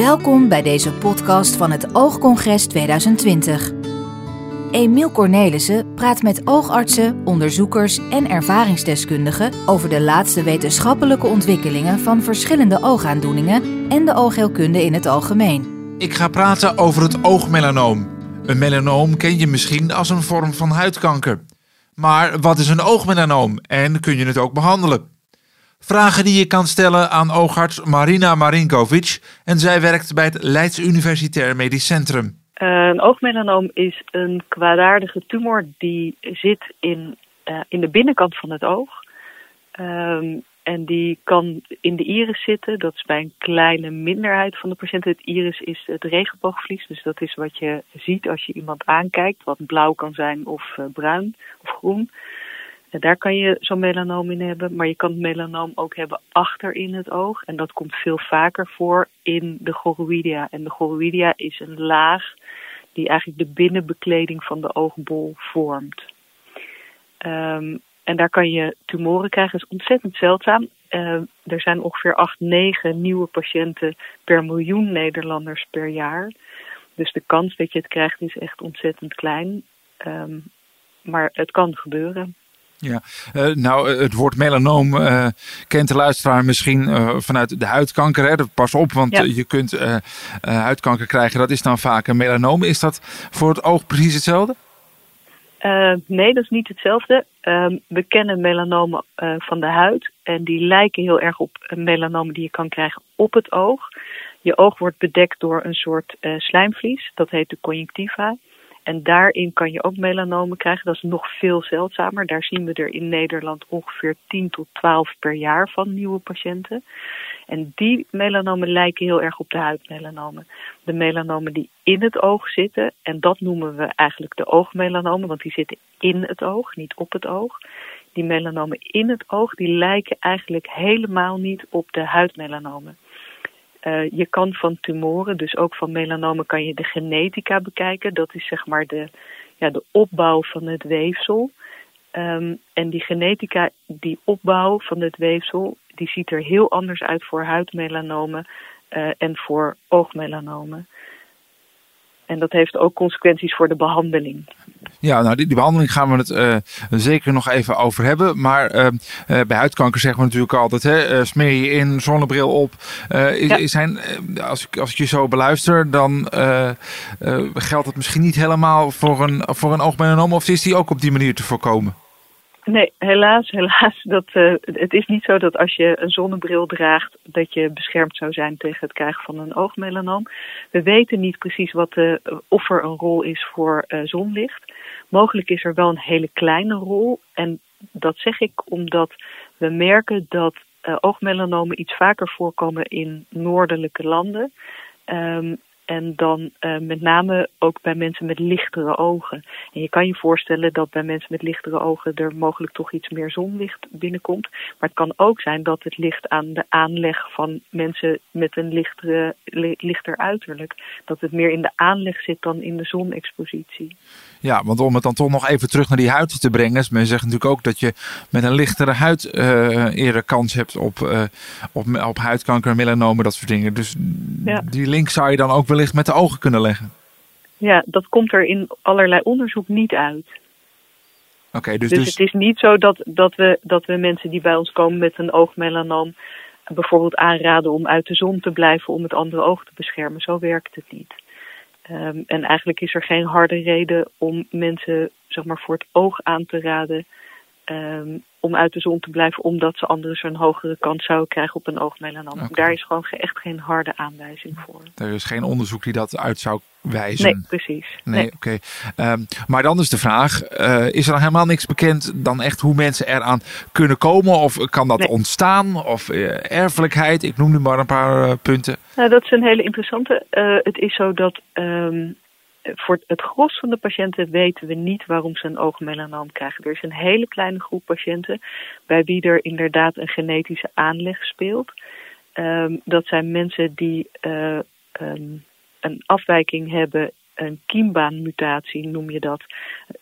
Welkom bij deze podcast van het Oogcongres 2020. Emiel Cornelissen praat met oogartsen, onderzoekers en ervaringsdeskundigen over de laatste wetenschappelijke ontwikkelingen van verschillende oogaandoeningen en de oogheelkunde in het algemeen. Ik ga praten over het oogmelanoom. Een melanoom ken je misschien als een vorm van huidkanker. Maar wat is een oogmelanoom en kun je het ook behandelen? Vragen die je kan stellen aan oogarts Marina Marinkovic en zij werkt bij het Leids Universitair Medisch Centrum. Uh, een oogmelanoom is een kwaadaardige tumor die zit in, uh, in de binnenkant van het oog. Um, en die kan in de iris zitten. Dat is bij een kleine minderheid van de patiënten. Het iris is het regenboogvlies. Dus dat is wat je ziet als je iemand aankijkt. Wat blauw kan zijn of uh, bruin of groen. En daar kan je zo'n melanoom in hebben. Maar je kan het melanoom ook hebben achter in het oog. En dat komt veel vaker voor in de choroidia. En de choroidia is een laag die eigenlijk de binnenbekleding van de oogbol vormt. Um, en daar kan je tumoren krijgen. Dat is ontzettend zeldzaam. Uh, er zijn ongeveer 8, 9 nieuwe patiënten per miljoen Nederlanders per jaar. Dus de kans dat je het krijgt is echt ontzettend klein. Um, maar het kan gebeuren. Ja, uh, nou, het woord melanoom uh, kent de luisteraar misschien uh, vanuit de huidkanker. Hè? Pas op, want ja. je kunt huidkanker krijgen. Dat is dan vaak een melanoom. Is dat voor het oog precies hetzelfde? Nee, dat is niet hetzelfde. Uh, we kennen melanomen van de huid en die lijken heel erg op melanomen die je kan krijgen op het oog. Je oog wordt bedekt door een soort slijmvlies, dat heet de conjunctiva. En daarin kan je ook melanomen krijgen. Dat is nog veel zeldzamer. Daar zien we er in Nederland ongeveer 10 tot 12 per jaar van nieuwe patiënten. En die melanomen lijken heel erg op de huidmelanomen. De melanomen die in het oog zitten, en dat noemen we eigenlijk de oogmelanomen, want die zitten in het oog, niet op het oog. Die melanomen in het oog, die lijken eigenlijk helemaal niet op de huidmelanomen. Uh, je kan van tumoren, dus ook van melanomen, kan je de genetica bekijken. Dat is zeg maar de, ja, de opbouw van het weefsel. Um, en die genetica, die opbouw van het weefsel, die ziet er heel anders uit voor huidmelanomen uh, en voor oogmelanomen. En dat heeft ook consequenties voor de behandeling. Ja, nou die, die behandeling gaan we het uh, zeker nog even over hebben. Maar uh, uh, bij huidkanker zeggen we natuurlijk altijd, hè, smeer je in, zonnebril op. Is, ja. zijn, als, ik, als ik je zo beluister, dan geldt het misschien niet helemaal voor een, voor een oogmelanoom. Of is die ook op die manier te voorkomen? Nee, helaas, helaas. Dat, uh, het is niet zo dat als je een zonnebril draagt, dat je beschermd zou zijn tegen het krijgen van een oogmelanoom. We weten niet precies wat de, of er een rol is voor uh, zonlicht. Mogelijk is er wel een hele kleine rol. En dat zeg ik omdat we merken dat oogmelanomen iets vaker voorkomen in noordelijke landen. Um, en dan uh, met name ook bij mensen met lichtere ogen. En je kan je voorstellen dat bij mensen met lichtere ogen er mogelijk toch iets meer zonlicht binnenkomt. Maar het kan ook zijn dat het ligt aan de aanleg van mensen met een lichtere, li lichter uiterlijk. Dat het meer in de aanleg zit dan in de zonexpositie. Ja, want om het dan toch nog even terug naar die huid te brengen. Men zegt natuurlijk ook dat je met een lichtere huid uh, eerder kans hebt op, uh, op, op huidkanker, melanomen, dat soort dingen. Dus ja. die link zou je dan ook wellicht met de ogen kunnen leggen. Ja, dat komt er in allerlei onderzoek niet uit. Oké, okay, dus, dus, dus, het is niet zo dat, dat, we, dat we mensen die bij ons komen met een oogmelanoom bijvoorbeeld aanraden om uit de zon te blijven om het andere oog te beschermen. Zo werkt het niet. Um, en eigenlijk is er geen harde reden om mensen zeg maar, voor het oog aan te raden um, om uit de zon te blijven, omdat ze anders een hogere kans zouden krijgen op een oogmelanoom. Okay. Daar is gewoon echt geen harde aanwijzing voor. Er is geen onderzoek die dat uit zou wijzen. Nee, precies. Nee, nee. oké. Okay. Um, maar dan is de vraag: uh, is er helemaal niks bekend dan echt hoe mensen eraan kunnen komen? Of kan dat nee. ontstaan? Of uh, erfelijkheid? Ik noem nu maar een paar uh, punten. Nou, dat is een hele interessante. Het is zo dat. Um, voor het gros van de patiënten weten we niet waarom ze een oogmelanoom krijgen. Er is een hele kleine groep patiënten bij wie er inderdaad een genetische aanleg speelt. Um, dat zijn mensen die uh, um, een afwijking hebben, een kiembaanmutatie noem je dat.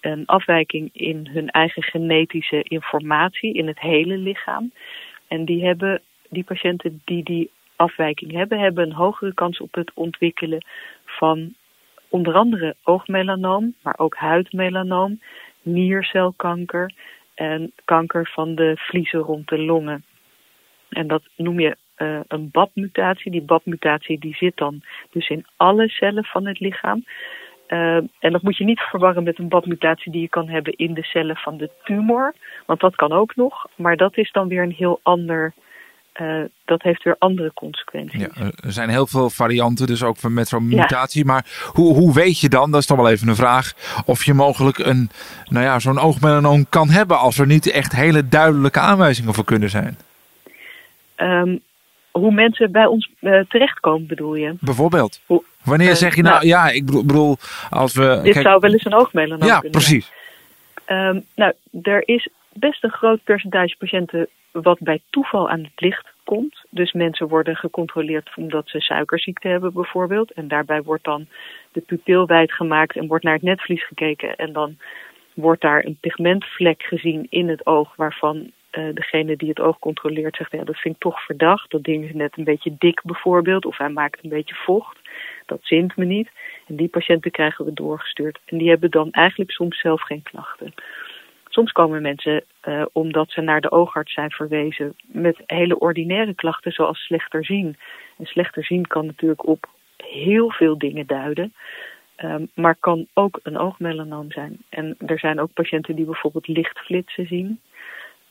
Een afwijking in hun eigen genetische informatie in het hele lichaam. En die hebben die patiënten die die afwijking hebben, hebben een hogere kans op het ontwikkelen van onder andere oogmelanoom, maar ook huidmelanoom, niercelkanker en kanker van de vliezen rond de longen. En dat noem je uh, een BAP-mutatie. Die BAP-mutatie die zit dan dus in alle cellen van het lichaam. Uh, en dat moet je niet verwarren met een BAP-mutatie die je kan hebben in de cellen van de tumor. Want dat kan ook nog, maar dat is dan weer een heel ander uh, dat heeft weer andere consequenties. Ja, er zijn heel veel varianten, dus ook met zo'n mutatie. Maar hoe, hoe weet je dan, dat is toch wel even een vraag, of je mogelijk een, nou ja, zo'n oogmelanoom kan hebben als er niet echt hele duidelijke aanwijzingen voor kunnen zijn? Um, hoe mensen bij ons uh, terechtkomen, bedoel je? Bijvoorbeeld. Hoe, Wanneer uh, zeg je nou, nou, ja, ik bedoel, als we. Dit zou wel eens een oogmelanoom ja, kunnen precies. Um, nou, er is best een groot percentage patiënten wat bij toeval aan het licht komt. Dus mensen worden gecontroleerd omdat ze suikerziekte hebben bijvoorbeeld. En daarbij wordt dan de pupil wijd gemaakt en wordt naar het netvlies gekeken. En dan wordt daar een pigmentvlek gezien in het oog waarvan uh, degene die het oog controleert zegt, ja, dat vind ik toch verdacht. Dat ding is net een beetje dik bijvoorbeeld, of hij maakt een beetje vocht. Dat zint me niet. En die patiënten krijgen we doorgestuurd. En die hebben dan eigenlijk soms zelf geen klachten. Soms komen mensen uh, omdat ze naar de oogarts zijn verwezen met hele ordinaire klachten zoals slechter zien. En slechter zien kan natuurlijk op heel veel dingen duiden. Um, maar kan ook een oogmelanoom zijn. En er zijn ook patiënten die bijvoorbeeld lichtflitsen zien.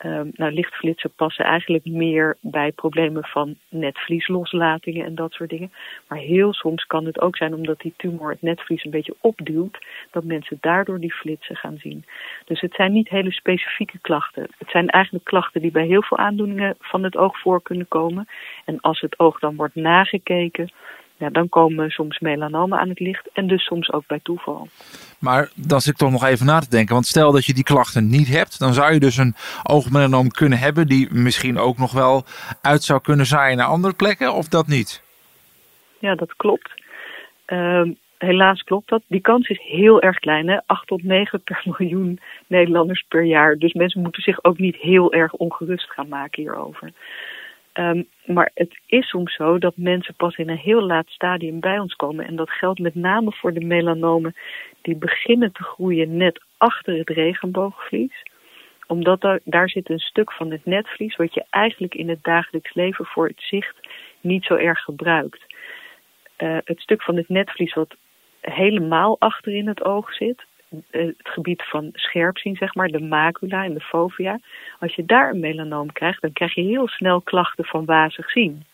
Um, nou, lichtflitsen passen eigenlijk meer bij problemen van netvliesloslatingen en dat soort dingen. Maar heel soms kan het ook zijn omdat die tumor het netvlies een beetje opduwt, dat mensen daardoor die flitsen gaan zien. Dus het zijn niet hele specifieke klachten. Het zijn eigenlijk klachten die bij heel veel aandoeningen van het oog voor kunnen komen. En als het oog dan wordt nagekeken, ja, dan komen soms melanomen aan het licht en dus soms ook bij toeval. Maar dan zit ik toch nog even na te denken. Want stel dat je die klachten niet hebt, dan zou je dus een oogmelanoom kunnen hebben die misschien ook nog wel uit zou kunnen zaaien naar andere plekken, of dat niet? Ja, dat klopt. Uh, helaas klopt dat. Die kans is heel erg klein, hè? 8 tot 9 per miljoen Nederlanders per jaar. Dus mensen moeten zich ook niet heel erg ongerust gaan maken hierover. Um, maar het is soms zo dat mensen pas in een heel laat stadium bij ons komen. En dat geldt met name voor de melanomen die beginnen te groeien net achter het regenboogvlies. Omdat daar, daar zit een stuk van het netvlies wat je eigenlijk in het dagelijks leven voor het zicht niet zo erg gebruikt. Uh, het stuk van het netvlies wat helemaal achter in het oog zit, eh, het gebied van scherpzien, zeg maar, de macula en de fovea. Als je daar een melanoom krijgt, dan krijg je heel snel klachten van wazig zien.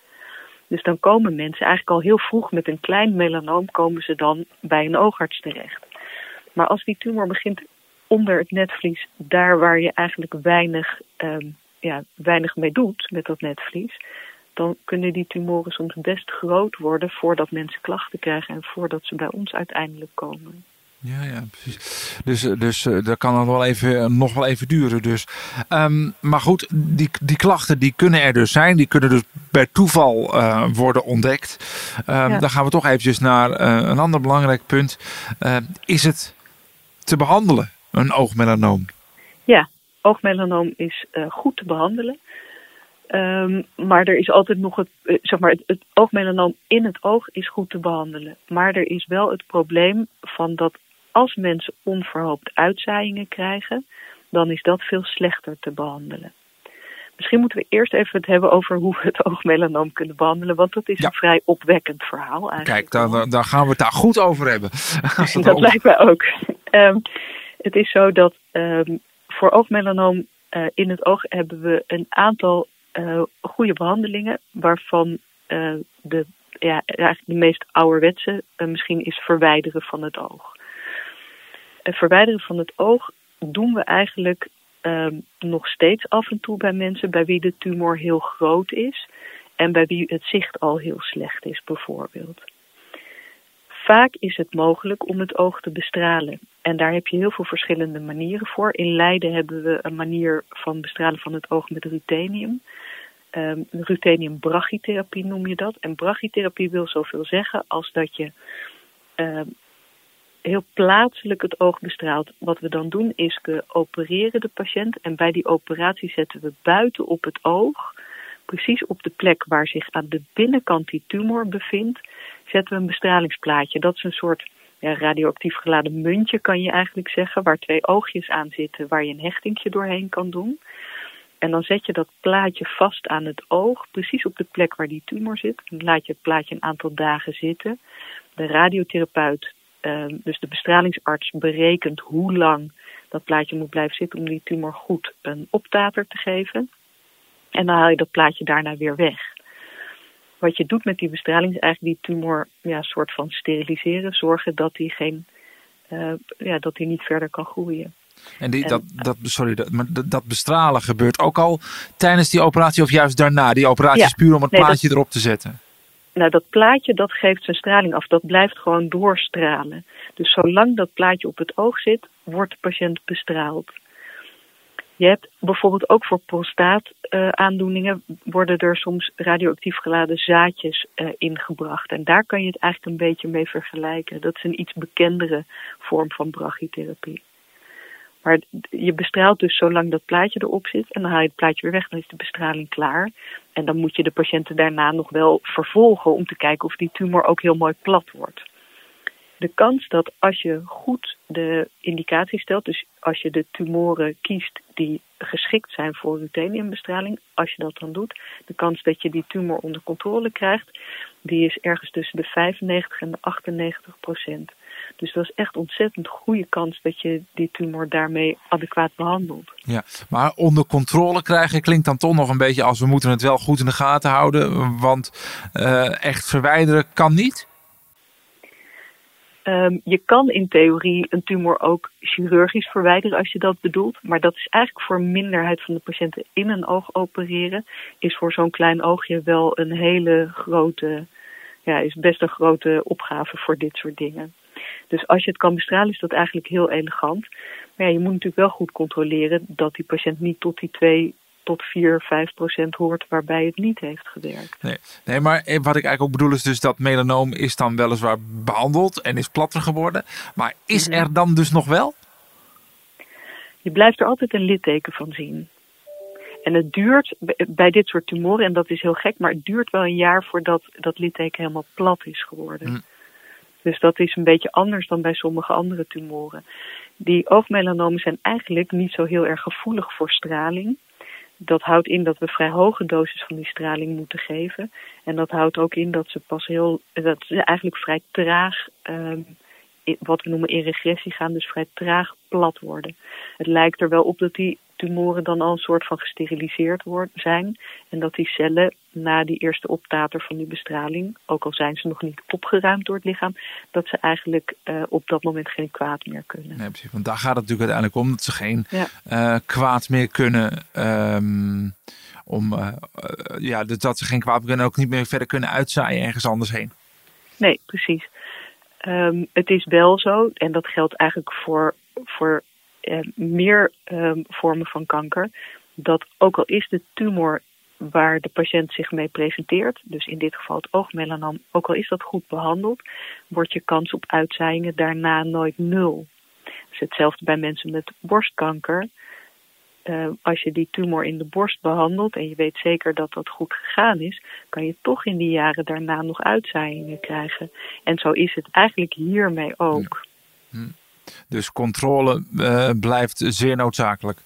Dus dan komen mensen eigenlijk al heel vroeg met een klein melanoom, komen ze dan bij een oogarts terecht. Maar als die tumor begint onder het netvlies, daar waar je eigenlijk weinig, um, ja, weinig mee doet met dat netvlies, dan kunnen die tumoren soms best groot worden voordat mensen klachten krijgen en voordat ze bij ons uiteindelijk komen. Ja, ja, precies. Dus, dus uh, dat kan nog wel even, nog wel even duren. Dus. Um, maar goed, die, die klachten die kunnen er dus zijn. Die kunnen dus bij toeval uh, worden ontdekt. Um, ja. Dan gaan we toch eventjes naar uh, een ander belangrijk punt. is het te behandelen, een oogmelanoom? Ja, oogmelanoom is goed te behandelen. Um, maar er is altijd nog het, zeg maar, het, het oogmelanoom in het oog is goed te behandelen. Maar er is wel het probleem van dat als mensen onverhoopt uitzaaiingen krijgen, dan is dat veel slechter te behandelen. Misschien moeten we eerst even het hebben over hoe we het oogmelanoom kunnen behandelen, want dat is ja. een vrij opwekkend verhaal eigenlijk. Kijk, dan, dan gaan we het daar goed over hebben. dat, dat lijkt mij ook. Um, het is zo dat um, voor oogmelanoom uh, in het oog hebben we een aantal uh, goede behandelingen, waarvan uh, de, ja, eigenlijk de meest ouderwetse misschien is verwijderen van het oog verwijderen van het oog doen we eigenlijk um, nog steeds af en toe bij mensen bij wie de tumor heel groot is en bij wie het zicht al heel slecht is, bijvoorbeeld. Vaak is het mogelijk om het oog te bestralen. En daar heb je heel veel verschillende manieren voor. In Leiden hebben we een manier van bestralen van het oog met ruthenium. Um, ruthenium brachytherapie noem je dat. En brachytherapie wil zoveel zeggen als dat je um, heel plaatselijk het oog bestraalt. Wat we dan doen is we opereren de patiënt en bij die operatie zetten we buiten op het oog precies op de plek waar zich aan de binnenkant die tumor bevindt, zetten we een bestralingsplaatje. Dat is een soort radioactief geladen muntje, kan je eigenlijk zeggen, waar twee oogjes aan zitten, waar je een hechtingje doorheen kan doen. En dan zet je dat plaatje vast aan het oog, precies op de plek waar die tumor zit. Dan laat je het plaatje een aantal dagen zitten. De radiotherapeut, dus de bestralingsarts, berekent hoe lang dat plaatje moet blijven zitten om die tumor goed een optater te geven. En dan haal je dat plaatje daarna weer weg. Wat je doet met die bestraling is eigenlijk die tumor ja, soort van steriliseren. Zorgen dat die, geen, uh, ja, dat die niet verder kan groeien. En, die, dat, dat, sorry, dat, maar dat bestralen gebeurt ook al tijdens die operatie of juist daarna? Die operatie is puur om het plaatje erop te zetten? Nou, dat plaatje dat geeft zijn straling af. Dat blijft gewoon doorstralen. Dus zolang dat plaatje op het oog zit, wordt de patiënt bestraald. Je hebt bijvoorbeeld ook voor prostaataandoeningen worden er soms radioactief geladen zaadjes uh, ingebracht. En daar kan je het eigenlijk een beetje mee vergelijken. Dat is een iets bekendere vorm van brachytherapie. Maar je bestraalt dus zolang dat plaatje erop zit en dan haal je het plaatje weer weg, dan is de bestraling klaar. En dan moet je de patiënten daarna nog wel vervolgen om te kijken of die tumor ook heel mooi plat wordt de kans dat als je goed de indicatie stelt, dus als je de tumoren kiest die geschikt zijn voor rutheniumbestraling, als je dat dan doet, de kans dat je die tumor onder controle krijgt, die is ergens tussen de 95 en de 98 procent. Dus dat is echt ontzettend goede kans dat je die tumor daarmee adequaat behandelt. Ja, maar onder controle krijgen klinkt dan toch nog een beetje als we moeten het wel goed in de gaten houden, want uh, echt verwijderen kan niet? Um, je kan in theorie een tumor ook chirurgisch verwijderen als je dat bedoelt. Maar dat is eigenlijk voor een minderheid van de patiënten in een oog opereren. Is voor zo'n klein oogje wel een hele grote, ja, is best een grote opgave voor dit soort dingen. Dus als je het kan bestralen is dat eigenlijk heel elegant. Maar ja, je moet natuurlijk wel goed controleren dat die patiënt niet tot die twee tot 4, 5 procent hoort waarbij het niet heeft gewerkt. Nee. nee, maar wat ik eigenlijk ook bedoel is dus dat melanoom is dan weliswaar behandeld en is platter geworden. Maar is mhm. er dan dus nog wel? Je blijft er altijd een litteken van zien. En het duurt bij dit soort tumoren, en dat is heel gek, maar het duurt wel een jaar voordat dat litteken helemaal plat is geworden. Mhm. Dus dat is een beetje anders dan bij sommige andere tumoren. Die oogmelanomen zijn eigenlijk niet zo heel erg gevoelig voor straling dat houdt in dat we vrij hoge doses van die straling moeten geven. En dat houdt ook in dat ze pas heel, dat ze eigenlijk vrij traag, um, wat we noemen in regressie gaan, dus vrij traag plat worden. Het lijkt er wel op dat die tumoren dan al een soort van gesteriliseerd worden, zijn. En dat die cellen na die eerste optater van die bestraling, ook al zijn ze nog niet opgeruimd door het lichaam, dat ze eigenlijk uh, op dat moment geen kwaad meer kunnen. Nee, precies. Want daar gaat het natuurlijk uiteindelijk om, dat ze geen ja. uh, kwaad meer kunnen. Um, om, uh, ja, dat ze geen kwaad meer kunnen, ook niet meer verder kunnen uitzaaien ergens anders heen. Nee, precies. Um, het is wel zo, en dat geldt eigenlijk voor, voor uh, meer um, vormen van kanker, dat ook al is de tumor waar de patiënt zich mee presenteert, dus in dit geval het oogmelanoom, ook al is dat goed behandeld, wordt je kans op uitzaaiingen daarna nooit nul. Hetzelfde bij mensen met borstkanker. Uh, als je die tumor in de borst behandelt en je weet zeker dat dat goed gegaan is, kan je toch in die jaren daarna nog uitzaaiingen krijgen. En zo is het eigenlijk hiermee ook. Hm. Dus controle uh, blijft zeer noodzakelijk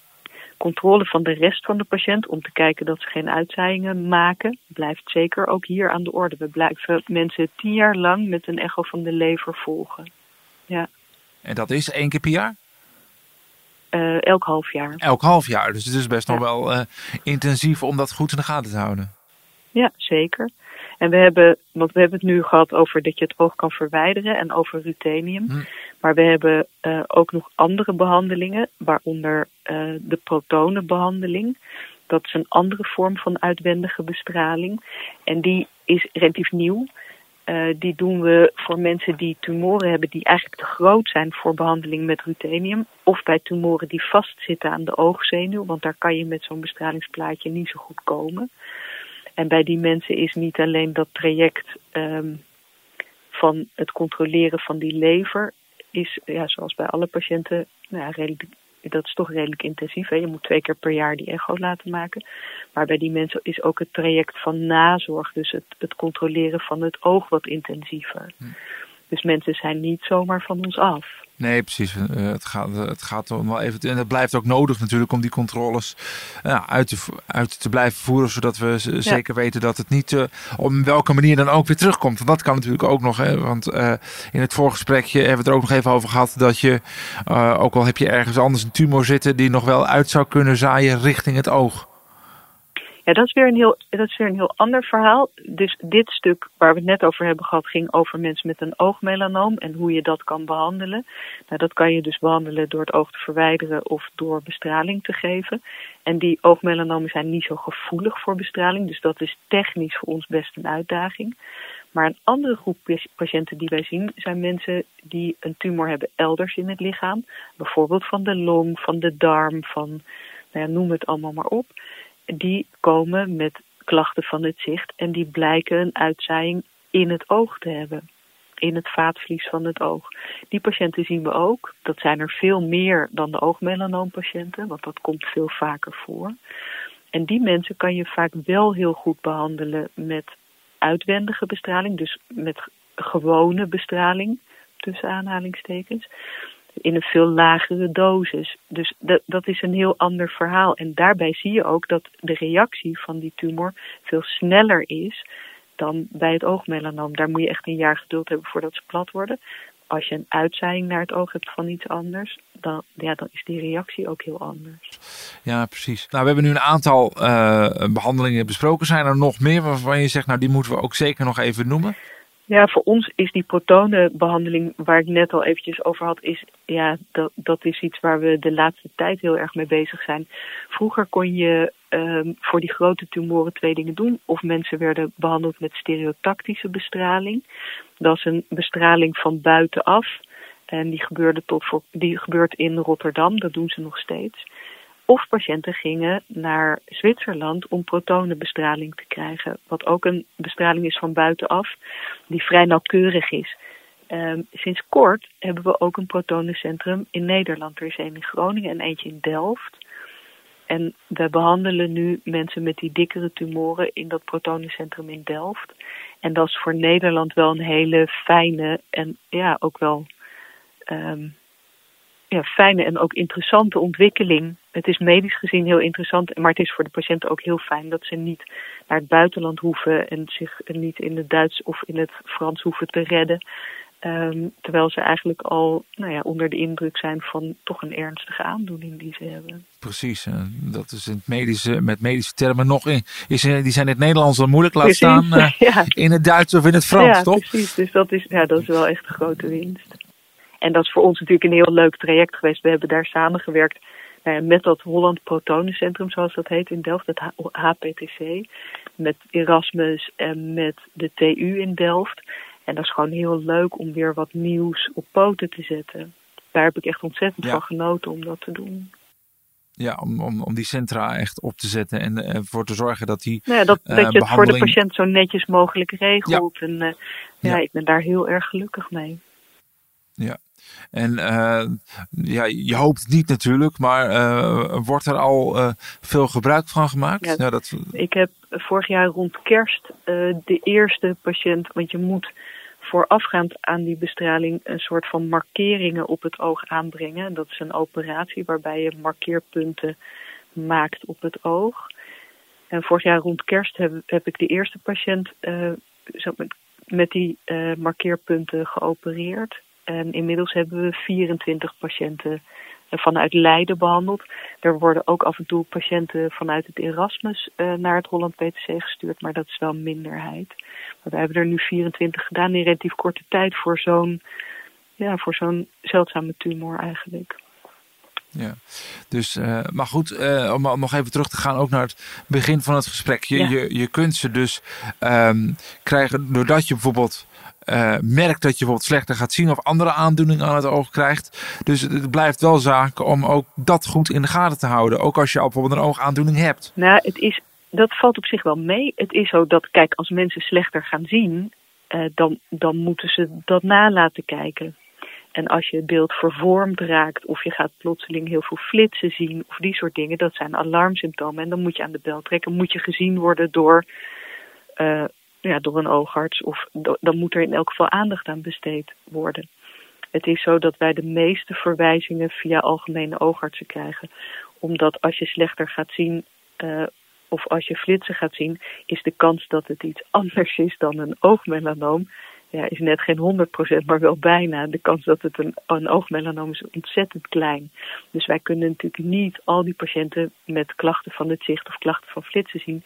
controle van de rest van de patiënt om te kijken dat ze geen uitzaaiingen maken, blijft zeker ook hier aan de orde. We blijven mensen tien jaar lang met een echo van de lever volgen. Ja. En dat is één keer per jaar? Uh, elk half jaar. Elk half jaar, dus het is best nog wel uh, intensief om dat goed in de gaten te houden. Ja, zeker. En we hebben, want we hebben het nu gehad over dat je het oog kan verwijderen en over ruthenium. Hm. Maar we hebben uh, ook nog andere behandelingen, waaronder uh, de protonenbehandeling. Dat is een andere vorm van uitwendige bestraling. En die is relatief nieuw. Uh, die doen we voor mensen die tumoren hebben die eigenlijk te groot zijn voor behandeling met ruthenium. Of bij tumoren die vastzitten aan de oogzenuw, want daar kan je met zo'n bestralingsplaatje niet zo goed komen. En bij die mensen is niet alleen dat traject um, van het controleren van die lever, is ja, zoals bij alle patiënten nou, redelijk, dat is toch redelijk intensief. Hè? Je moet twee keer per jaar die echo laten maken. Maar bij die mensen is ook het traject van nazorg, dus het, het controleren van het oog wat intensiever. Hm. Dus mensen zijn niet zomaar van ons af. Nee, precies. Eh, het gaat, het gaat om wel even. En het blijft ook nodig natuurlijk om die controles uh, uit, te, uit te blijven voeren. Zodat we zeker weten dat het niet uh, op welke manier dan ook weer terugkomt. Want dat kan natuurlijk ook nog. Hè, want in het voorgesprekje hebben we het er ook nog even over gehad. Dat je, ook al heb je ergens anders een tumor zitten, die nog wel uit zou kunnen zaaien richting het oog. Ja, dat is, weer een heel, dat is weer een heel ander verhaal. Dus dit stuk waar we het net over hebben gehad, ging over mensen met een oogmelanoom en hoe je dat kan behandelen. Nou, dat kan je dus behandelen door het oog te verwijderen of door bestraling te geven. En die oogmelanomen zijn niet zo gevoelig voor bestraling, dus dat is technisch voor ons best een uitdaging. Maar een andere groep patiënten die wij zien zijn mensen die een tumor hebben elders in het lichaam. Bijvoorbeeld van de long, van de darm, van nou ja, noem het allemaal maar op die komen met klachten van het zicht en die blijken een uitzaaiing in het oog te hebben. In het vaatvlies van het oog. Die patiënten zien we ook. Dat zijn er veel meer dan de oogmelanoompatiënten, want dat komt veel vaker voor. En die mensen kan je vaak wel heel goed behandelen met uitwendige bestraling, dus met gewone bestraling, tussen aanhalingstekens in een veel lagere dosis. Dus dat, is een heel ander verhaal. En daarbij zie je ook dat de reactie van die tumor veel sneller is dan bij het oogmelanoom. Daar moet je echt een jaar geduld hebben voordat ze plat worden. Als je een uitzaaiing naar het oog hebt van iets anders, dan, ja, dan is die reactie ook heel anders. Ja, precies. Nou, we hebben nu een aantal uh, behandelingen besproken. Zijn er nog meer waarvan je zegt, nou die moeten we ook zeker nog even noemen? Ja, voor ons is die protonenbehandeling waar ik net al eventjes over had, is, ja, dat, dat is iets waar we de laatste tijd heel erg mee bezig zijn. Vroeger kon je um, voor die grote tumoren twee dingen doen. Of mensen werden behandeld met stereotactische bestraling. Dat is een bestraling van buitenaf. En die, gebeurde tot voor, die gebeurt in Rotterdam, dat doen ze nog steeds. Of patiënten gingen naar Zwitserland om protonenbestraling te krijgen. Wat ook een bestraling is van buitenaf, die vrij nauwkeurig is. Um, sinds kort hebben we ook een protonencentrum in Nederland. Er is een in Groningen en eentje in Delft. En we behandelen nu mensen met die dikkere tumoren in dat protonencentrum in Delft. En dat is voor Nederland wel een hele fijne en ja, ook wel um, ja, fijne en ook interessante ontwikkeling. Het is medisch gezien heel interessant, maar het is voor de patiënten ook heel fijn dat ze niet naar het buitenland hoeven en zich niet in het Duits of in het Frans hoeven te redden. Um, terwijl ze eigenlijk al nou ja, onder de indruk zijn van toch een ernstige aandoening die ze hebben. Precies, dat is in het medische, met medische termen nog in. Is, die zijn in het Nederlands dan moeilijk, laat staan uh, in het Duits of in het Frans, ja, toch? Precies, dus dat is, ja, dat is wel echt een grote winst. En dat is voor ons natuurlijk een heel leuk traject geweest. We hebben daar samengewerkt nou met dat Holland Protonencentrum, zoals dat heet in Delft, het HPTC. Met Erasmus en met de TU in Delft. En dat is gewoon heel leuk om weer wat nieuws op poten te zetten. Daar heb ik echt ontzettend van genoten om dat te doen. Ja, om, om, om die centra echt op te zetten en uh, ervoor te zorgen dat die. Nou ja, dat, dat je het voor de patiënt zo netjes mogelijk regelt. En uh, ja, ik ben daar heel erg gelukkig mee. Ja, en uh, ja, je hoopt niet natuurlijk, maar uh, wordt er al uh, veel gebruik van gemaakt? Ja, ja, dat... Ik heb vorig jaar rond kerst de eerste patiënt, want je moet voorafgaand aan die bestraling een soort van markeringen op het oog aanbrengen. Dat is een operatie waarbij je markeerpunten maakt op het oog. En vorig jaar rond kerst heb, heb ik de eerste patiënt met, met die markeerpunten geopereerd. En inmiddels hebben we 24 patiënten vanuit Leiden behandeld. Er worden ook af en toe patiënten vanuit het Erasmus uh, naar het Holland PTC gestuurd, maar dat is wel een minderheid. We hebben er nu 24 gedaan in relatief korte tijd voor zo'n ja, voor zo'n zeldzame tumor eigenlijk. Ja, dus, uh, maar goed, uh, om, om, nog even terug te gaan ook naar het begin van het gesprek. Je, ja. je, je kunt ze dus um, krijgen doordat je bijvoorbeeld uh, merkt dat je bijvoorbeeld slechter gaat zien of andere aandoeningen aan het oog krijgt. Dus het blijft wel zaak om ook dat goed in de gaten te houden. Ook als je al bijvoorbeeld een oogaandoening hebt. Nou, het is, dat valt op zich wel mee. Het is zo dat, kijk, als mensen slechter gaan zien, dan, dan moeten ze dat na laten kijken. En als je het beeld vervormd raakt of je gaat plotseling heel veel flitsen zien of die soort dingen, dat zijn alarmsymptomen. En dan moet je aan de bel trekken, moet je gezien worden door, uh, ja, door een oogarts of dan moet er in elk geval aandacht aan besteed worden. Het is zo dat wij de meeste verwijzingen via algemene oogartsen krijgen. Omdat als je slechter gaat zien uh, of als je flitsen gaat zien, is de kans dat het iets anders is dan een oogmelanoom ja, is net geen 100%, maar wel bijna. De kans dat het een, een oogmelanoom is ontzettend klein. Dus wij kunnen natuurlijk niet al die patiënten met klachten van het zicht of klachten van flitsen zien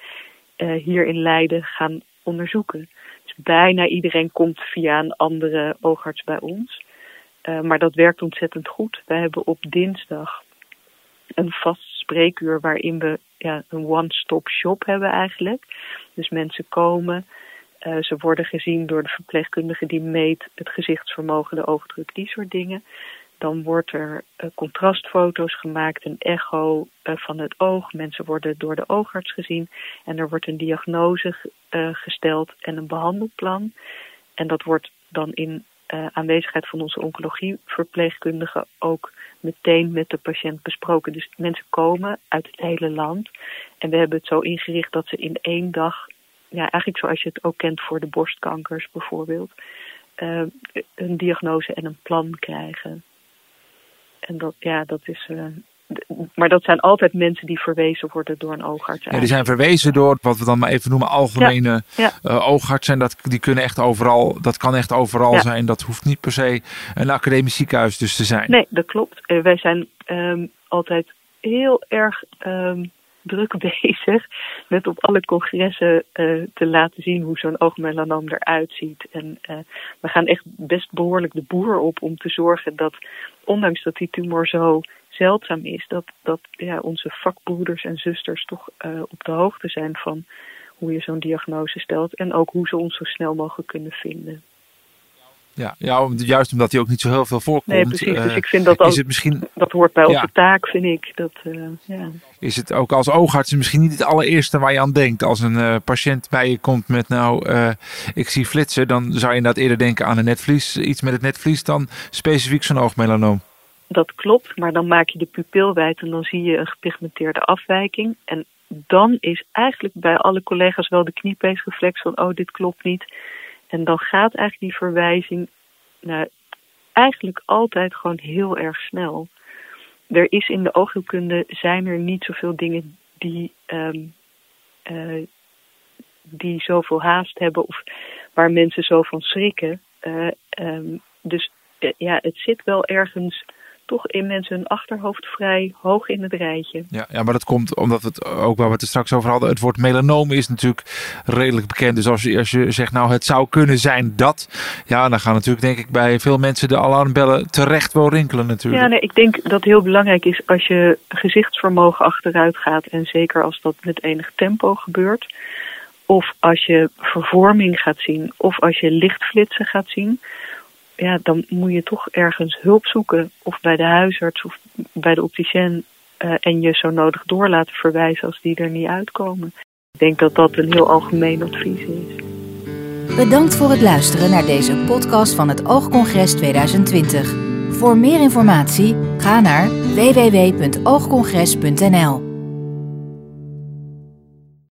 uh, hier in Leiden gaan onderzoeken. Dus bijna iedereen komt via een andere oogarts bij ons. Uh, maar dat werkt ontzettend goed. Wij hebben op dinsdag een vast spreekuur waarin we ja, een one-stop shop hebben eigenlijk. Dus mensen komen, uh, ze worden gezien door de verpleegkundige die meet het gezichtsvermogen, de oogdruk, die soort dingen. Dan wordt er uh, contrastfoto's gemaakt, een echo uh, van het oog. Mensen worden door de oogarts gezien en er wordt een diagnose gesteld en een behandelplan. En dat wordt dan in aanwezigheid van onze oncologieverpleegkundige ook meteen met de patiënt besproken. Dus mensen komen uit het hele land en we hebben het zo ingericht dat ze in één dag ja, eigenlijk zoals je het ook kent voor de borstkankers bijvoorbeeld, uh, een diagnose en een plan krijgen. En dat, ja, dat is. Uh, maar dat zijn altijd mensen die verwezen worden door een oogarts. Ja, die zijn verwezen door wat we dan maar even noemen algemene ja, ja. Uh, oogartsen. Dat, die kunnen echt overal, dat kan echt overal ja. zijn. Dat hoeft niet per se een academisch ziekenhuis dus te zijn. Nee, dat klopt. Wij zijn um, altijd heel erg um, druk bezig met op alle congressen uh, te laten zien hoe zo'n oogmelanoom eruit ziet. En uh, we gaan echt best behoorlijk de boer op om te zorgen dat, ondanks dat die tumor zo zeldzaam is, dat, dat ja, onze vakbroeders en zusters toch uh, op de hoogte zijn van hoe je zo'n diagnose stelt en ook hoe ze ons zo snel mogelijk kunnen vinden. Ja, ja, juist omdat hij ook niet zo heel veel voorkomt. Nee, precies. Uh, dus ik vind dat, ook, misschien, dat hoort bij onze ja. taak, vind ik. Dat, uh, ja. Is het ook als oogarts misschien niet het allereerste waar je aan denkt? Als een uh, patiënt bij je komt met nou, ik zie flitsen, dan zou je inderdaad eerder denken aan een netvlies. Iets met het netvlies dan specifiek zo'n oogmelanoom. Dat klopt, maar dan maak je de pupil wijd en dan zie je een gepigmenteerde afwijking. En dan is eigenlijk bij alle collega's wel de kniepeesreflex van, oh, dit klopt niet en dan gaat eigenlijk die verwijzing nou, eigenlijk altijd gewoon heel erg snel. Er is in de oogheelkunde zijn er niet zoveel dingen die, um, uh, die zoveel haast hebben of waar mensen zo van schrikken. Uh, um, dus uh, ja, het zit wel ergens toch in mensen hun achterhoofd vrij hoog in het rijtje. Ja, ja maar dat komt omdat het ook waar we het er straks over hadden. Het woord melanoom is natuurlijk redelijk bekend. Dus als je, als je zegt, nou het zou kunnen zijn dat. Ja, dan gaan natuurlijk denk ik bij veel mensen de alarmbellen terecht wel rinkelen natuurlijk. Ja, nee, ik denk dat heel belangrijk is als je gezichtsvermogen achteruit gaat. En zeker als dat met enig tempo gebeurt. Of als je vervorming gaat zien. Of als je lichtflitsen gaat zien ja, dan moet je toch ergens hulp zoeken. Of bij de huisarts of bij de opticien. Uh, en je zo nodig door laten verwijzen als die er niet uitkomen. Ik denk dat dat een heel algemeen advies is. Bedankt voor het luisteren naar deze podcast van het Oogcongres 2020. Voor meer informatie ga naar www.oogcongres.nl.